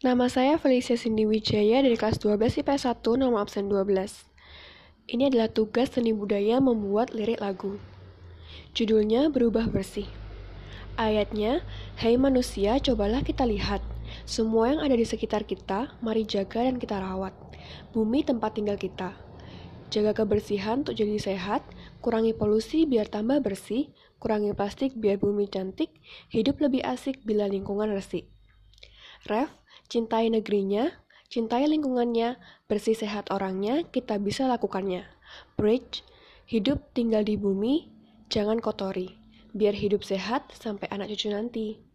Nama saya Felicia Cindy Wijaya dari kelas 12 IPS 1 nomor absen 12. Ini adalah tugas seni budaya membuat lirik lagu. Judulnya Berubah Bersih. Ayatnya, Hai manusia, cobalah kita lihat. Semua yang ada di sekitar kita, mari jaga dan kita rawat. Bumi tempat tinggal kita. Jaga kebersihan untuk jadi sehat, kurangi polusi biar tambah bersih, kurangi plastik biar bumi cantik, hidup lebih asik bila lingkungan resik. Ref, cintai negerinya, cintai lingkungannya, bersih sehat orangnya, kita bisa lakukannya. Bridge, hidup tinggal di bumi, jangan kotori, biar hidup sehat sampai anak cucu nanti.